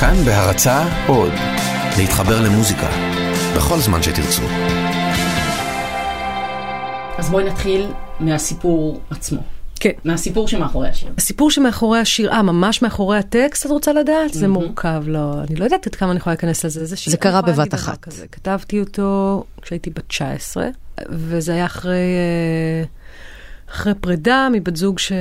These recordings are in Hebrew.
כאן בהרצה עוד, להתחבר למוזיקה, בכל זמן שתרצו. אז בואי נתחיל מהסיפור עצמו. כן. מהסיפור שמאחורי השיר. הסיפור שמאחורי השיר, אה, ממש מאחורי הטקסט, את רוצה לדעת? זה מורכב, לא, אני לא יודעת עד כמה אני יכולה להיכנס לזה. זה, שיר, זה קרה בבת אחת. כזה. כתבתי אותו כשהייתי בת 19, וזה היה אחרי, אה, אחרי פרידה מבת זוג ש...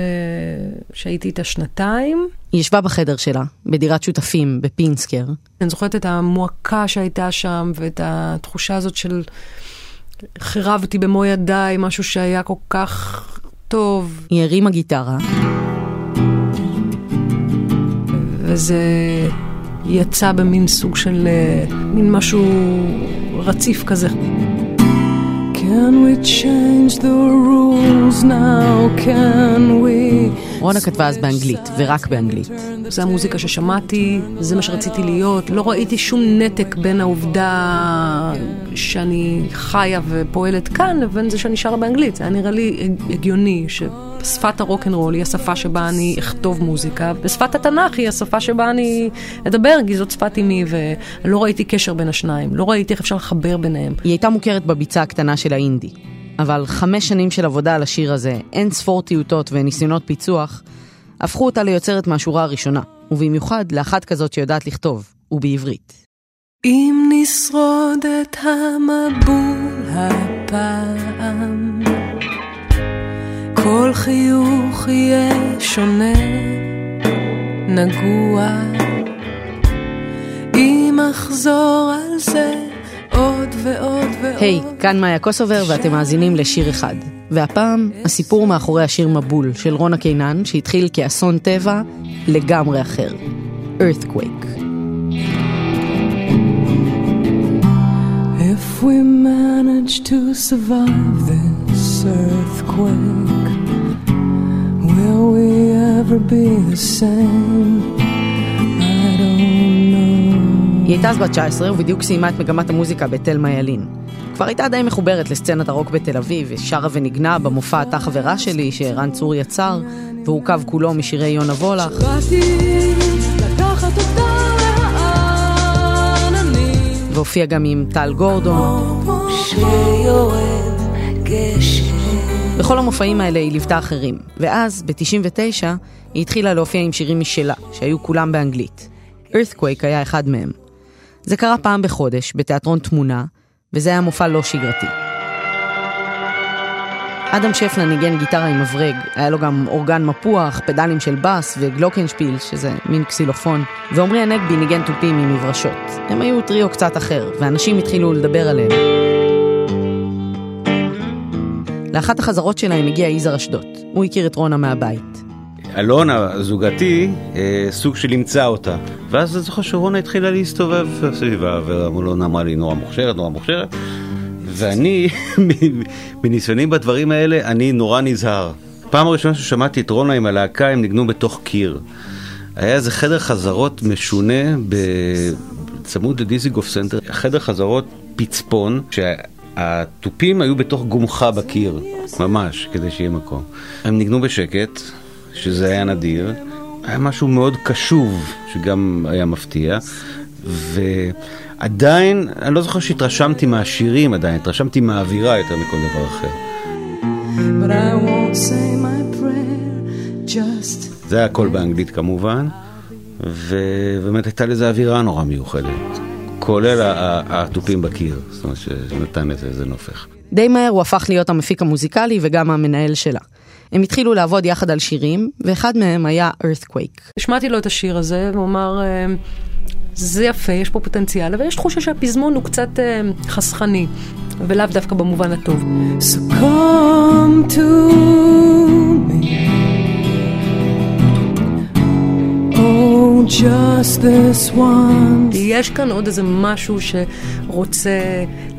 שהייתי איתה שנתיים. היא ישבה בחדר שלה, בדירת שותפים, בפינסקר. אני זוכרת את המועקה שהייתה שם, ואת התחושה הזאת של חירבתי במו ידיי משהו שהיה כל כך טוב, היא הרימה גיטרה, וזה יצא במין סוג של, אה, מין משהו רציף כזה. Can we change the rules now? Can we... רונה כתבה אז באנגלית, ורק באנגלית. זה המוזיקה ששמעתי, זה מה שרציתי להיות. לא ראיתי שום נתק בין העובדה שאני חיה ופועלת כאן, לבין זה שאני שרה באנגלית. זה היה נראה לי הגיוני ששפת הרוקנרול היא השפה שבה אני אכתוב מוזיקה, ושפת התנ"ך היא השפה שבה אני אדבר, כי זאת שפת אימי, ולא ראיתי קשר בין השניים. לא ראיתי איך אפשר לחבר ביניהם. היא הייתה מוכרת בביצה הקטנה של האינדי. אבל חמש שנים של עבודה על השיר הזה, אין ספור טיוטות וניסיונות פיצוח, הפכו אותה ליוצרת מהשורה הראשונה, ובמיוחד לאחת כזאת שיודעת לכתוב, ובעברית. אם נשרוד את המבול הפעם, כל חיוך יהיה שונה, נגוע. אם אחזור על זה עוד ועוד ועוד. היי, hey, כאן מאיה קוסובר ואתם מאזינים לשיר אחד. והפעם, הסיפור מאחורי השיר מבול של רונה קינן, שהתחיל כאסון טבע לגמרי אחר. Earthquake. If we manage to survive this earthquake, will we ever be the same? היא הייתה אז בת 19 ובדיוק סיימה את מגמת המוזיקה בתלמה ילין. כבר הייתה די מחוברת לסצנת הרוק בתל אביב, ושרה ונגנה במופע "אתה חברה שלי" שערן צור יצר, והורכב כולו משירי יונה וולך. והופיע גם עם טל גורדון. בכל המופעים האלה היא ליוותה אחרים, ואז, ב-99, היא התחילה להופיע עם שירים משלה, שהיו כולם באנגלית. Earthquake היה אחד מהם. זה קרה פעם בחודש, בתיאטרון תמונה, וזה היה מופע לא שגרתי. אדם שפלה ניגן גיטרה עם מברג, היה לו גם אורגן מפוח, פדלים של בס וגלוקנשפיל, שזה מין קסילופון, ועמרי הנגבי ניגן תופים עם מברשות. הם היו טריו קצת אחר, ואנשים התחילו לדבר עליהם. לאחת החזרות שלהם הגיע יזהר אשדות, הוא הכיר את רונה מהבית. אלונה זוגתי, אה, סוג של אימצה אותה. ואז אני זוכר שרונה התחילה להסתובב סביבה, ואלונה אמרה לי נורא מוכשרת, נורא מוכשרת. ואני, מניסיוני בדברים האלה, אני נורא נזהר. פעם הראשונה ששמעתי את רונה עם הלהקה, הם ניגנו בתוך קיר. היה איזה חדר חזרות משונה בצמוד לדיזיגוף סנטר, חדר חזרות פצפון, שהתופים היו בתוך גומחה בקיר, ממש, כדי שיהיה מקום. הם ניגנו בשקט, שזה היה נדיר, היה משהו מאוד קשוב, שגם היה מפתיע, ועדיין, אני לא זוכר שהתרשמתי מהשירים עדיין, התרשמתי מהאווירה יותר מכל דבר אחר. Just זה היה הכל באנגלית כמובן, ובאמת הייתה לזה אווירה נורא מיוחדת, כולל התופים בקיר, זאת אומרת שנתן לזה איזה נופך. די מהר הוא הפך להיות המפיק המוזיקלי וגם המנהל שלה. הם התחילו לעבוד יחד על שירים, ואחד מהם היה Earthquake. השמעתי לו את השיר הזה, והוא אמר, אה, זה יפה, יש פה פוטנציאל, אבל יש תחושה שהפזמון הוא קצת אה, חסכני, ולאו דווקא במובן הטוב. So come to me, oh just this one. יש כאן עוד איזה משהו שרוצה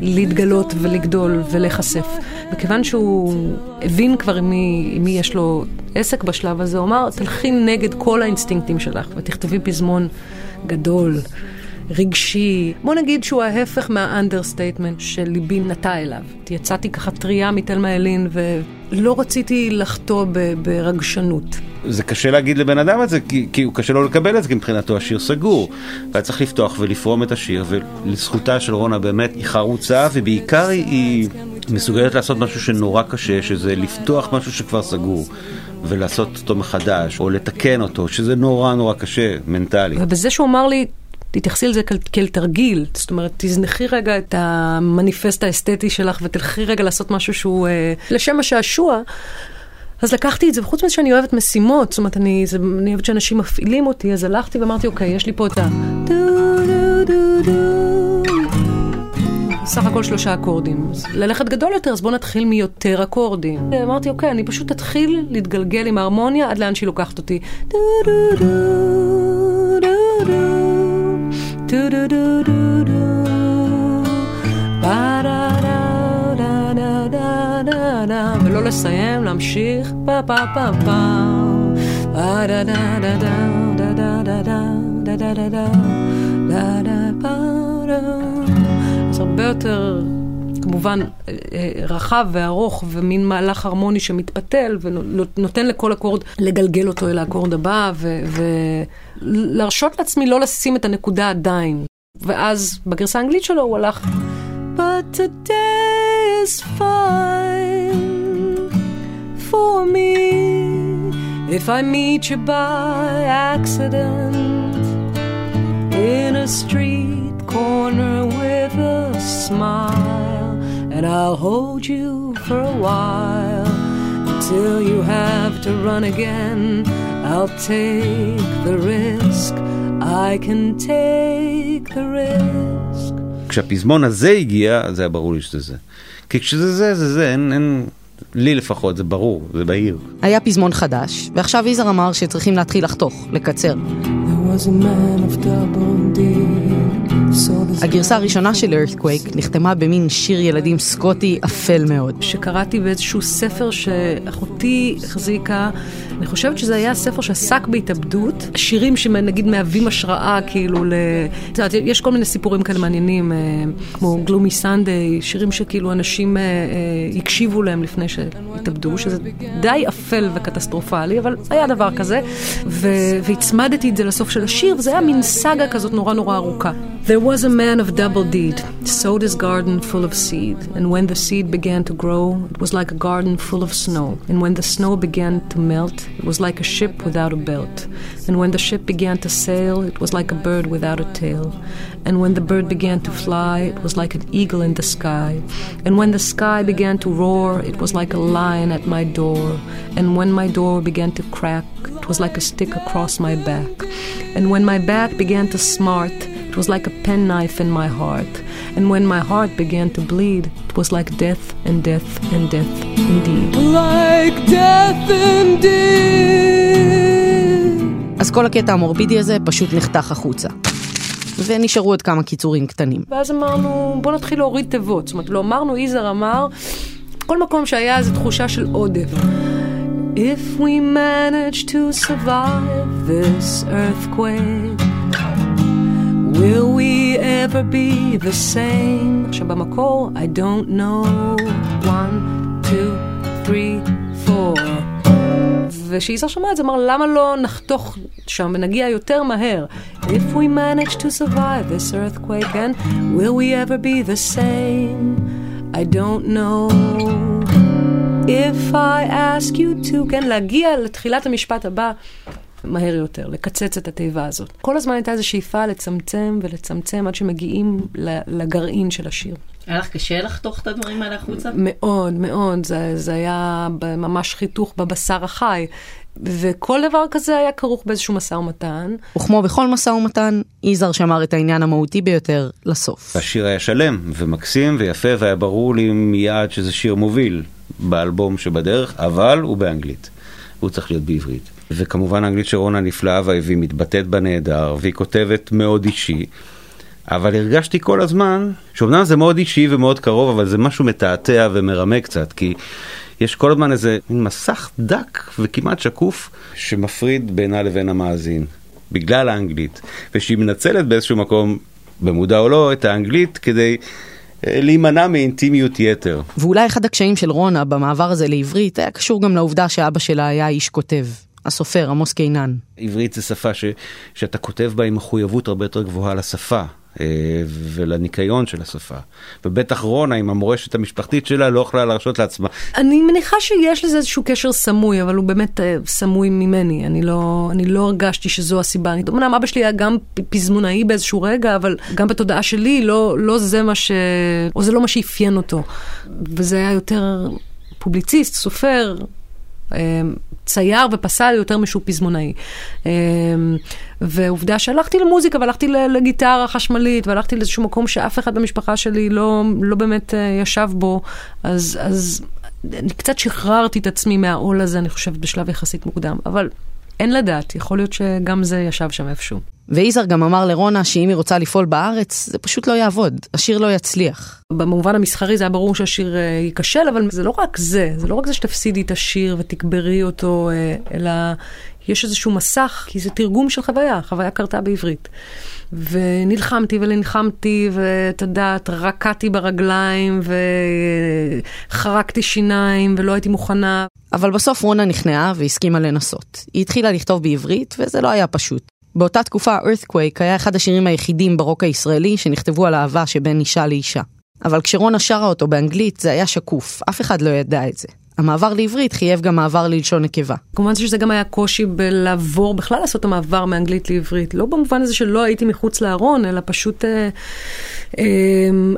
להתגלות ולגדול ולהיחשף. וכיוון שהוא הבין כבר עם מי, עם מי יש לו עסק בשלב הזה, הוא אמר, תלכי נגד כל האינסטינקטים שלך ותכתבי פזמון גדול, רגשי. בוא נגיד שהוא ההפך מה understatement שליבי נטה אליו. יצאתי ככה טריה מתלמה ילין ולא רציתי לחטוא ברגשנות. זה קשה להגיד לבן אדם את זה, כי, כי הוא קשה לו לקבל את זה, כי מבחינתו השיר סגור. והיה צריך לפתוח ולפרום את השיר, ולזכותה של רונה באמת היא חרוצה, ובעיקר היא מסוגלת לעשות משהו שנורא קשה, שזה לפתוח משהו שכבר סגור. ולעשות אותו מחדש, או לתקן אותו, שזה נורא נורא קשה, מנטלי. ובזה שהוא אמר לי, תתייחסי לזה כאל, כאל תרגיל, זאת אומרת, תזנחי רגע את המניפסט האסתטי שלך ותלכי רגע לעשות משהו שהוא אה, לשם השעשוע. אז לקחתי את זה, וחוץ מזה שאני אוהבת משימות, זאת אומרת, אני, זה, אני אוהבת שאנשים מפעילים אותי, אז הלכתי ואמרתי, אוקיי, יש לי פה את ה... דו דו דו דו סך הכל שלושה אקורדים. אז ללכת גדול יותר, אז בואו נתחיל מיותר אקורדים. אמרתי, אוקיי, אני פשוט אתחיל להתגלגל עם ההרמוניה עד לאן שהיא לוקחת אותי. ולא לסיים, להמשיך פה פה פה פה הרבה יותר, כמובן, אה, אה, רחב וארוך, ומין מהלך הרמוני שמתפתל, ונותן לכל אקורד לגלגל אותו אל האקורד הבא, ולהרשות לעצמי לא לשים את הנקודה עדיין. ואז בגרסה האנגלית שלו הוא הלך... But today is fine for me if I meet you by accident in a street. Corner with a smile, and I'll hold you for a while until you have to run again. I'll take the risk, I can take the risk. כשהפזמון הזה הגיע, אז היה ברור לי שזה זה. כי כשזה זה, זה זה, אין, אין, לי לפחות, זה ברור, זה בהיר. היה פזמון חדש, ועכשיו יזהר אמר שצריכים להתחיל לחתוך, לקצר. הגרסה הראשונה של Earthquake נחתמה במין שיר ילדים סקוטי אפל מאוד. שקראתי באיזשהו ספר שאחותי החזיקה, אני חושבת שזה היה ספר שעסק בהתאבדות, שירים שנגיד מהווים השראה כאילו ל... את יודעת, יש כל מיני סיפורים כאלה מעניינים, אה, כמו גלומי סנדיי, שירים שכאילו אנשים אה, אה, הקשיבו להם לפני שהתאבדו, שזה די אפל וקטסטרופלי, אבל היה דבר כזה, והצמדתי את זה לסוף של השיר, וזה היה מין סאגה כזאת נורא נורא ארוכה. There was a man of double deed, sowed his garden full of seed, and when the seed began to grow, it was like a garden full of snow, and when the snow began to melt, it was like a ship without a belt, and when the ship began to sail, it was like a bird without a tail, and when the bird began to fly, it was like an eagle in the sky, and when the sky began to roar, it was like a lion at my door, and when my door began to crack, it was like a stick across my back, and when my back began to smart, it was like a penknife in my heart. And when my heart began to bleed, it was like death and death and death indeed. Like death indeed. אז כל הקטע המורבידי הזה פשוט נחתך החוצה. ונשארו עוד כמה קיצורים קטנים. ואז אמרנו, בוא נתחיל להוריד תיבות. זאת אומרת, לא אמרנו, יזהר אמר, כל מקום שהיה איזו תחושה של עודף. If we manage to survive this earthquake Will we ever be the same? עכשיו במקור, I don't know. one, two, three, four. ושיזהר שמע את זה, אמר, למה לא נחתוך שם ונגיע יותר מהר? If we manage to survive this earthquake, and will we ever be the same? I don't know. If I ask you to, כן, להגיע לתחילת המשפט הבא. מהר יותר, לקצץ את התיבה הזאת. כל הזמן הייתה איזו שאיפה לצמצם ולצמצם עד שמגיעים לגרעין של השיר. היה לך קשה לחתוך את הדברים האלה החוצה? מאוד, מאוד. זה, זה היה ממש חיתוך בבשר החי. וכל דבר כזה היה כרוך באיזשהו משא ומתן. וכמו בכל משא ומתן, יזהר שמר את העניין המהותי ביותר לסוף. השיר היה שלם ומקסים ויפה והיה ברור לי מיד שזה שיר מוביל באלבום שבדרך, אבל הוא באנגלית. הוא צריך להיות בעברית. וכמובן האנגלית של רונה נפלאה והיא מתבטאת בנהדר, והיא כותבת מאוד אישי. אבל הרגשתי כל הזמן, שאומנם זה מאוד אישי ומאוד קרוב, אבל זה משהו מתעתע ומרמה קצת, כי יש כל הזמן איזה מסך דק וכמעט שקוף שמפריד בינה לבין המאזין, בגלל האנגלית, ושהיא מנצלת באיזשהו מקום, במודע או לא, את האנגלית כדי אה, להימנע מאינטימיות יתר. ואולי אחד הקשיים של רונה במעבר הזה לעברית היה קשור גם לעובדה שאבא שלה היה איש כותב. הסופר עמוס קינן. עברית זה שפה ש, שאתה כותב בה עם מחויבות הרבה יותר גבוהה לשפה. אה, ולניקיון של השפה. ובטח רונה עם המורשת המשפחתית שלה לא יכולה להרשות לעצמה. אני מניחה שיש לזה איזשהו קשר סמוי, אבל הוא באמת אה, סמוי ממני. אני לא, אני לא הרגשתי שזו הסיבה. אמנם אבא שלי היה גם פזמונאי באיזשהו רגע, אבל גם בתודעה שלי לא, לא זה מה ש... או זה לא מה שאפיין אותו. וזה היה יותר פובליציסט, סופר, צייר ופסל יותר משהו פזמונאי. אה, ועובדה שהלכתי למוזיקה והלכתי לגיטרה חשמלית והלכתי לאיזשהו מקום שאף אחד במשפחה שלי לא, לא באמת אה, ישב בו, אז, אז אני קצת שחררתי את עצמי מהעול הזה, אני חושבת, בשלב יחסית מוקדם. אבל אין לדעת, יכול להיות שגם זה ישב שם איפשהו. ויזהר גם אמר לרונה שאם היא רוצה לפעול בארץ, זה פשוט לא יעבוד, השיר לא יצליח. במובן המסחרי זה היה ברור שהשיר אה, ייכשל, אבל זה לא רק זה, זה לא רק זה שתפסידי את השיר ותקברי אותו, אה, אלא יש איזשהו מסך, כי זה תרגום של חוויה, חוויה קרתה בעברית. ונלחמתי ונלחמתי, ואת יודעת, רקעתי ברגליים, וחרקתי שיניים, ולא הייתי מוכנה. אבל בסוף רונה נכנעה והסכימה לנסות. היא התחילה לכתוב בעברית, וזה לא היה פשוט. באותה תקופה Earthquake היה אחד השירים היחידים ברוק הישראלי שנכתבו על אהבה שבין אישה לאישה. אבל כשרונה שרה אותו באנגלית זה היה שקוף, אף אחד לא ידע את זה. המעבר לעברית חייב גם מעבר ללשון נקבה. כמובן שזה גם היה קושי בלעבור, בכלל לעשות את המעבר מאנגלית לעברית. לא במובן הזה שלא הייתי מחוץ לארון, אלא פשוט אה, אה,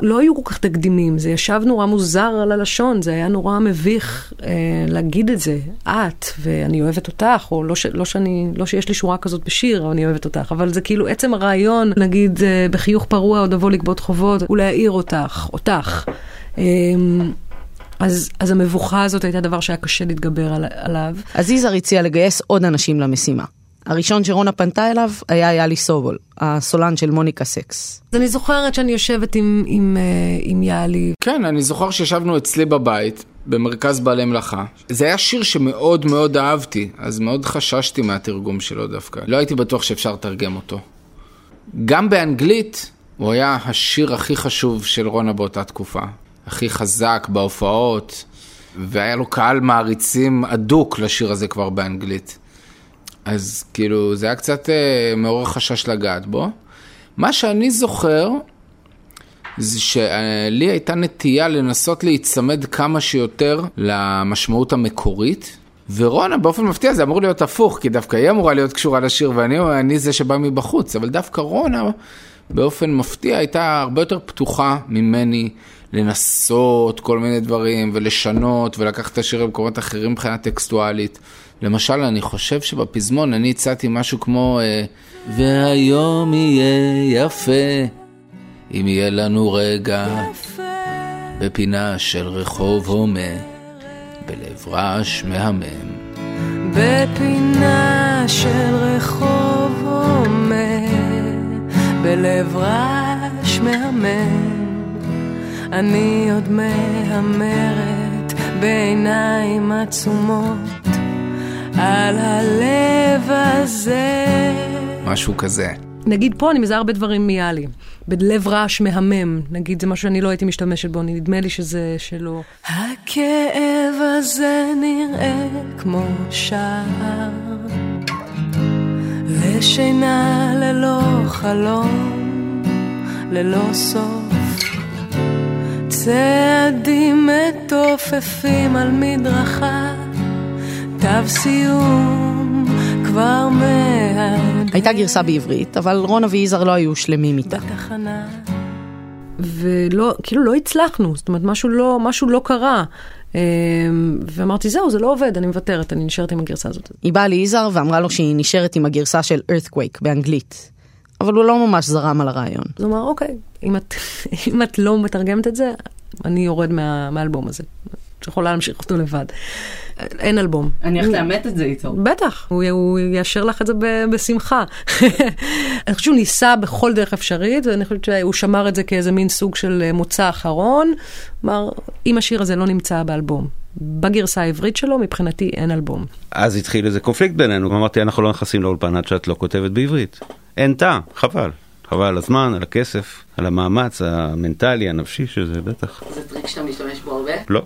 לא היו כל כך תקדימים. זה ישב נורא מוזר על הלשון, זה היה נורא מביך אה, להגיד את זה. את, ואני אוהבת אותך, או לא, ש, לא, שאני, לא שיש לי שורה כזאת בשיר, אבל אני אוהבת אותך. אבל זה כאילו עצם הרעיון, נגיד, אה, בחיוך פרוע עוד אבוא לגבות חובות, ולהעיר אותך, אותך. אה, אז, אז המבוכה הזאת הייתה דבר שהיה קשה להתגבר על, עליו. אז יזהר הציע לגייס עוד אנשים למשימה. הראשון שרונה פנתה אליו היה יאלי סובול, הסולן של מוניקה סקס. אז אני זוכרת שאני יושבת עם, עם, אה, עם יאלי. כן, אני זוכר שישבנו אצלי בבית, במרכז בעלי מלאכה. זה היה שיר שמאוד מאוד אהבתי, אז מאוד חששתי מהתרגום שלו דווקא. לא הייתי בטוח שאפשר לתרגם אותו. גם באנגלית, הוא היה השיר הכי חשוב של רונה באותה תקופה. הכי חזק בהופעות, והיה לו קהל מעריצים אדוק לשיר הזה כבר באנגלית. אז כאילו, זה היה קצת אה, מעורר חשש לגעת בו. מה שאני זוכר, זה שלי הייתה נטייה לנסות להיצמד כמה שיותר למשמעות המקורית. ורונה באופן מפתיע זה אמור להיות הפוך, כי דווקא היא אמורה להיות קשורה לשיר ואני זה שבא מבחוץ, אבל דווקא רונה באופן מפתיע הייתה הרבה יותר פתוחה ממני לנסות כל מיני דברים ולשנות ולקחת את השיר למקומות אחרים מבחינה טקסטואלית. למשל, אני חושב שבפזמון אני הצעתי משהו כמו אה, והיום יהיה יפה אם יהיה לנו רגע בפינה של רחוב הומה בלב רעש מהמם. בפינה של רחוב הומה בלב רעש מהמם אני עוד מהמרת בעיניים עצומות על הלב הזה. משהו כזה. נגיד פה אני מזהה הרבה דברים מיאלי. בלב רעש מהמם, נגיד זה משהו שאני לא הייתי משתמשת בו, נדמה לי שזה שלא. הכאב הזה נראה כמו שער, לשינה ללא חלום, ללא סוף. צעדים מתופפים על מדרכה, תו סיום כבר מעט. הייתה גרסה בעברית, אבל רונה ויזהר לא היו שלמים איתה. בתחנה. ולא, כאילו לא הצלחנו, זאת אומרת, משהו לא, משהו לא קרה. אמ, ואמרתי, זהו, זה לא עובד, אני מוותרת, אני נשארת עם הגרסה הזאת. היא באה ליזהר ואמרה לו שהיא נשארת עם הגרסה של Earthquake באנגלית. אבל הוא לא ממש זרם על הרעיון. אז הוא אמר, אוקיי, אם את, אם את לא מתרגמת את זה, אני יורד מה, מהאלבום הזה. את יכולה להמשיך אותו לבד. אין אלבום. אני הולכת לאמת את זה איתו. בטח, הוא, הוא יאשר לך את זה ב, בשמחה. אני חושבת שהוא ניסה בכל דרך אפשרית, ואני חושבת שהוא שמר את זה כאיזה מין סוג של מוצא אחרון. כלומר, אם השיר הזה לא נמצא באלבום, בגרסה העברית שלו, מבחינתי אין אלבום. אז התחיל איזה קונפליקט בינינו, אמרתי, אנחנו לא נכנסים לאולפן עד שאת לא כותבת בעברית. אין טעם, חבל. חבל על הזמן, על הכסף, על המאמץ המנטלי, הנפשי שזה, בטח. זה טריק שאתה משתמש בו הרבה? לא.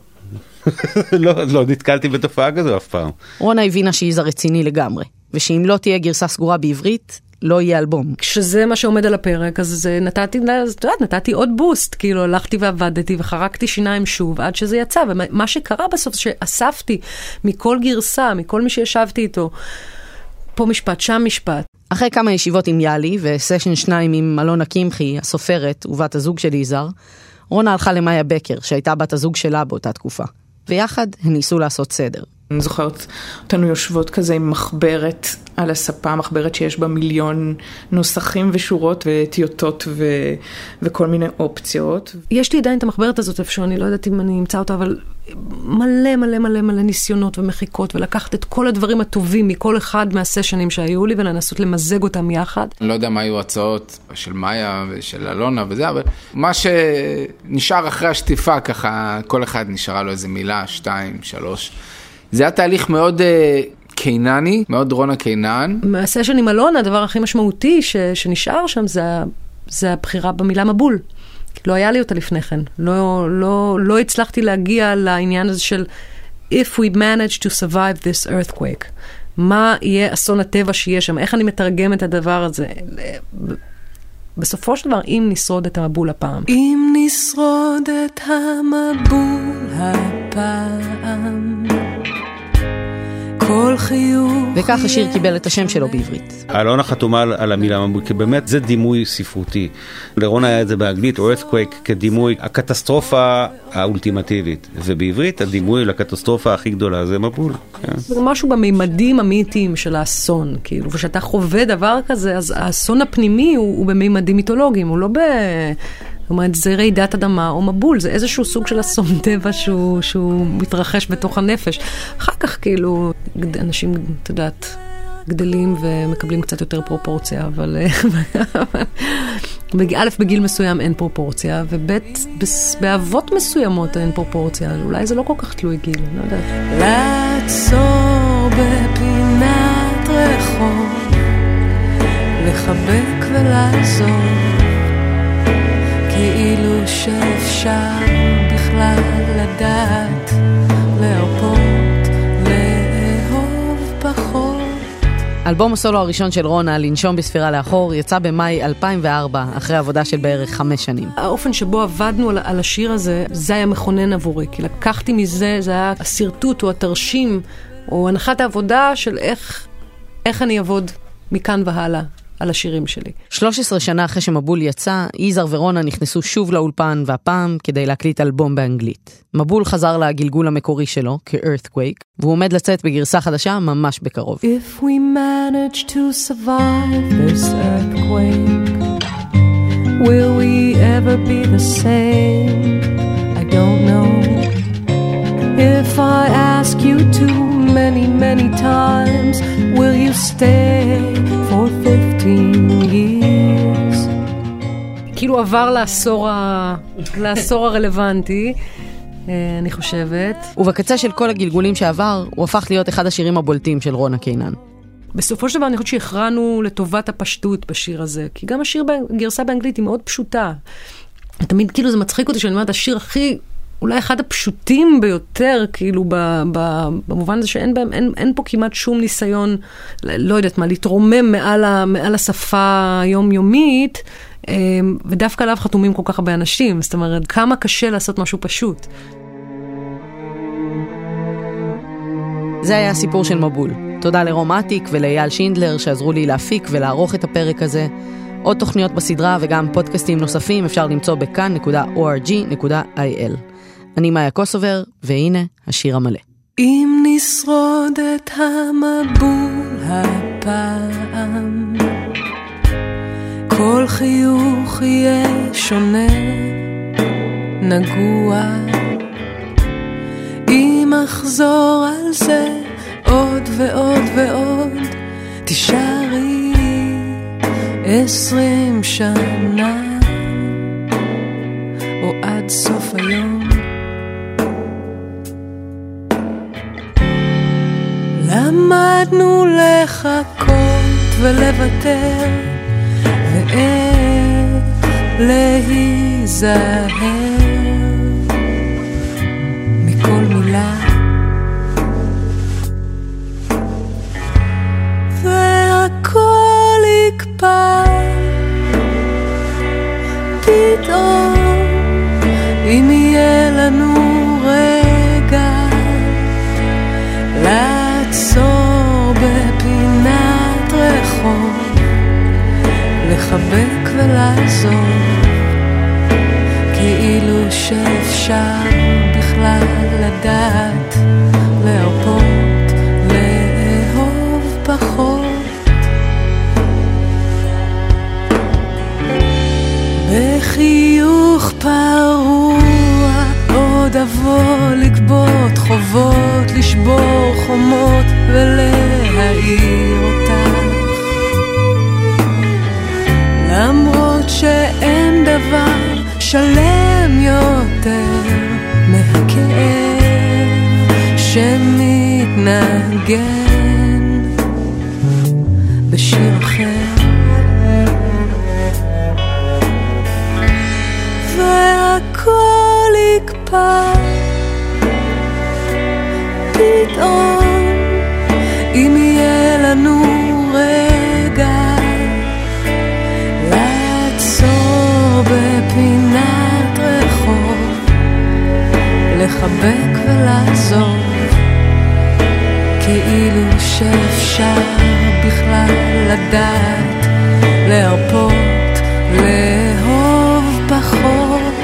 לא, לא נתקלתי בתופעה כזו אף פעם. רונה הבינה שיזהר רציני לגמרי, ושאם לא תהיה גרסה סגורה בעברית, לא יהיה אלבום. כשזה מה שעומד על הפרק, אז נתתי, אז את יודעת, נתתי עוד בוסט, כאילו הלכתי ועבדתי וחרקתי שיניים שוב עד שזה יצא, ומה שקרה בסוף שאספתי מכל גרסה, מכל מי שישבתי איתו, פה משפט, שם משפט. אחרי כמה ישיבות עם יאלי וסשן שניים עם אלונה קמחי, הסופרת ובת הזוג של יזהר, רונה הלכה למאיה בקר, שהייתה בת הזוג שלה באותה תקופה. ויחד הם ניסו לעשות סדר. אני זוכרת אותנו יושבות כזה עם מחברת על הספה, מחברת שיש בה מיליון נוסחים ושורות וטיוטות ו... וכל מיני אופציות. יש לי עדיין את המחברת הזאת איפשהו, אני לא יודעת אם אני אמצא אותה, אבל מלא מלא מלא מלא ניסיונות ומחיקות, ולקחת את כל הדברים הטובים מכל אחד מהסשנים שהיו לי, ולנסות למזג אותם יחד. אני לא יודע מה היו הצעות של מאיה ושל אלונה וזה, אבל מה שנשאר אחרי השטיפה, ככה, כל אחד נשארה לו איזה מילה, שתיים, שלוש. זה היה תהליך מאוד uh, קינני, מאוד רונה קינן. מהסשן עם אלונה, הדבר הכי משמעותי ש, שנשאר שם זה, זה הבחירה במילה מבול. לא היה לי אותה לפני כן. לא, לא, לא הצלחתי להגיע לעניין הזה של If we manage to survive this earthquake. מה יהיה אסון הטבע שיהיה שם? איך אני מתרגם את הדבר הזה? בסופו של דבר, אם נשרוד את המבול הפעם. אם נשרוד את המבול הפעם. כל חיוך. וכך השיר קיבל את השם שלו בעברית. אלונה חתומה על המילה מבול, כי באמת זה דימוי ספרותי. לרון היה את זה באנגלית, earthquake, כדימוי הקטסטרופה האולטימטיבית. ובעברית הדימוי לקטסטרופה הכי גדולה זה מבול. כן. זה משהו במימדים המיתיים של האסון, כאילו, וכשאתה חווה דבר כזה, אז האסון הפנימי הוא, הוא במימדים מיתולוגיים, הוא לא ב... זאת אומרת, זה רעידת אדמה או מבול, זה איזשהו סוג של אסון טבע שהוא, שהוא מתרחש בתוך הנפש. אחר כך, כאילו, אנשים, את יודעת, גדלים ומקבלים קצת יותר פרופורציה, אבל א', בגיל מסוים אין פרופורציה, וב', באהבות מסוימות אין פרופורציה, אולי זה לא כל כך תלוי גיל, אני לא יודעת. לעצור בפינת רחוב, לחבק ולעזור. כאילו שאפשר בכלל לדעת להרפות, לאהוב פחות. אלבום הסולו הראשון של רונה, לנשום בספירה לאחור, יצא במאי 2004, אחרי עבודה של בערך חמש שנים. האופן שבו עבדנו על, על השיר הזה, זה היה מכונן עבורי, כי לקחתי מזה, זה היה השרטוט או התרשים, או הנחת העבודה של איך, איך אני אעבוד מכאן והלאה. על השירים שלי. 13 שנה אחרי שמבול יצא, יזהר ורונה נכנסו שוב לאולפן, והפעם כדי להקליט אלבום באנגלית. מבול חזר לגלגול המקורי שלו, כ-Earthquake, והוא עומד לצאת בגרסה חדשה ממש בקרוב. If we manage to survive this earthquake, will we ever be the same? I don't know. If I ask you to many, many times, will you stay for 15 years? כאילו עבר לעשור, ה... לעשור הרלוונטי, אה, אני חושבת. ובקצה של כל הגלגולים שעבר, הוא הפך להיות אחד השירים הבולטים של רונה קינן. בסופו של דבר אני חושבת שהכרענו לטובת הפשטות בשיר הזה, כי גם השיר בגרסה באנגלית היא מאוד פשוטה. תמיד כאילו זה מצחיק אותי שאני אומרת, השיר הכי אולי אחד הפשוטים ביותר, כאילו, ב, ב, במובן הזה שאין בהם, אין, אין פה כמעט שום ניסיון, לא יודעת מה, להתרומם מעל, ה, מעל השפה היומיומית, אמ, ודווקא עליו חתומים כל כך הרבה אנשים, זאת אומרת, כמה קשה לעשות משהו פשוט. זה היה הסיפור של מבול. תודה לרום אטיק ולאייל שינדלר שעזרו לי להפיק ולערוך את הפרק הזה. עוד תוכניות בסדרה וגם פודקאסטים נוספים אפשר למצוא בכאן.org.il. אני מאיה קוסובר, והנה השיר המלא. אם נשרוד את המבול הפעם, כל חיוך יהיה שונה, נגוע. אם אחזור על זה עוד ועוד ועוד, תישארי עשרים שנה, או עד סוף היום. למדנו לחכות ולוותר, ואיך להיזהר ולעזור, כאילו שאפשר בכלל לדעת להרפות, לאהוב פחות. בחיוך פרוע עוד שלם יותר מהכאב שמתנגן בשיר אחר. והכל יקפא פתאום לחבק ולעזור כאילו שאפשר בכלל לדעת להרפות לאהוב פחות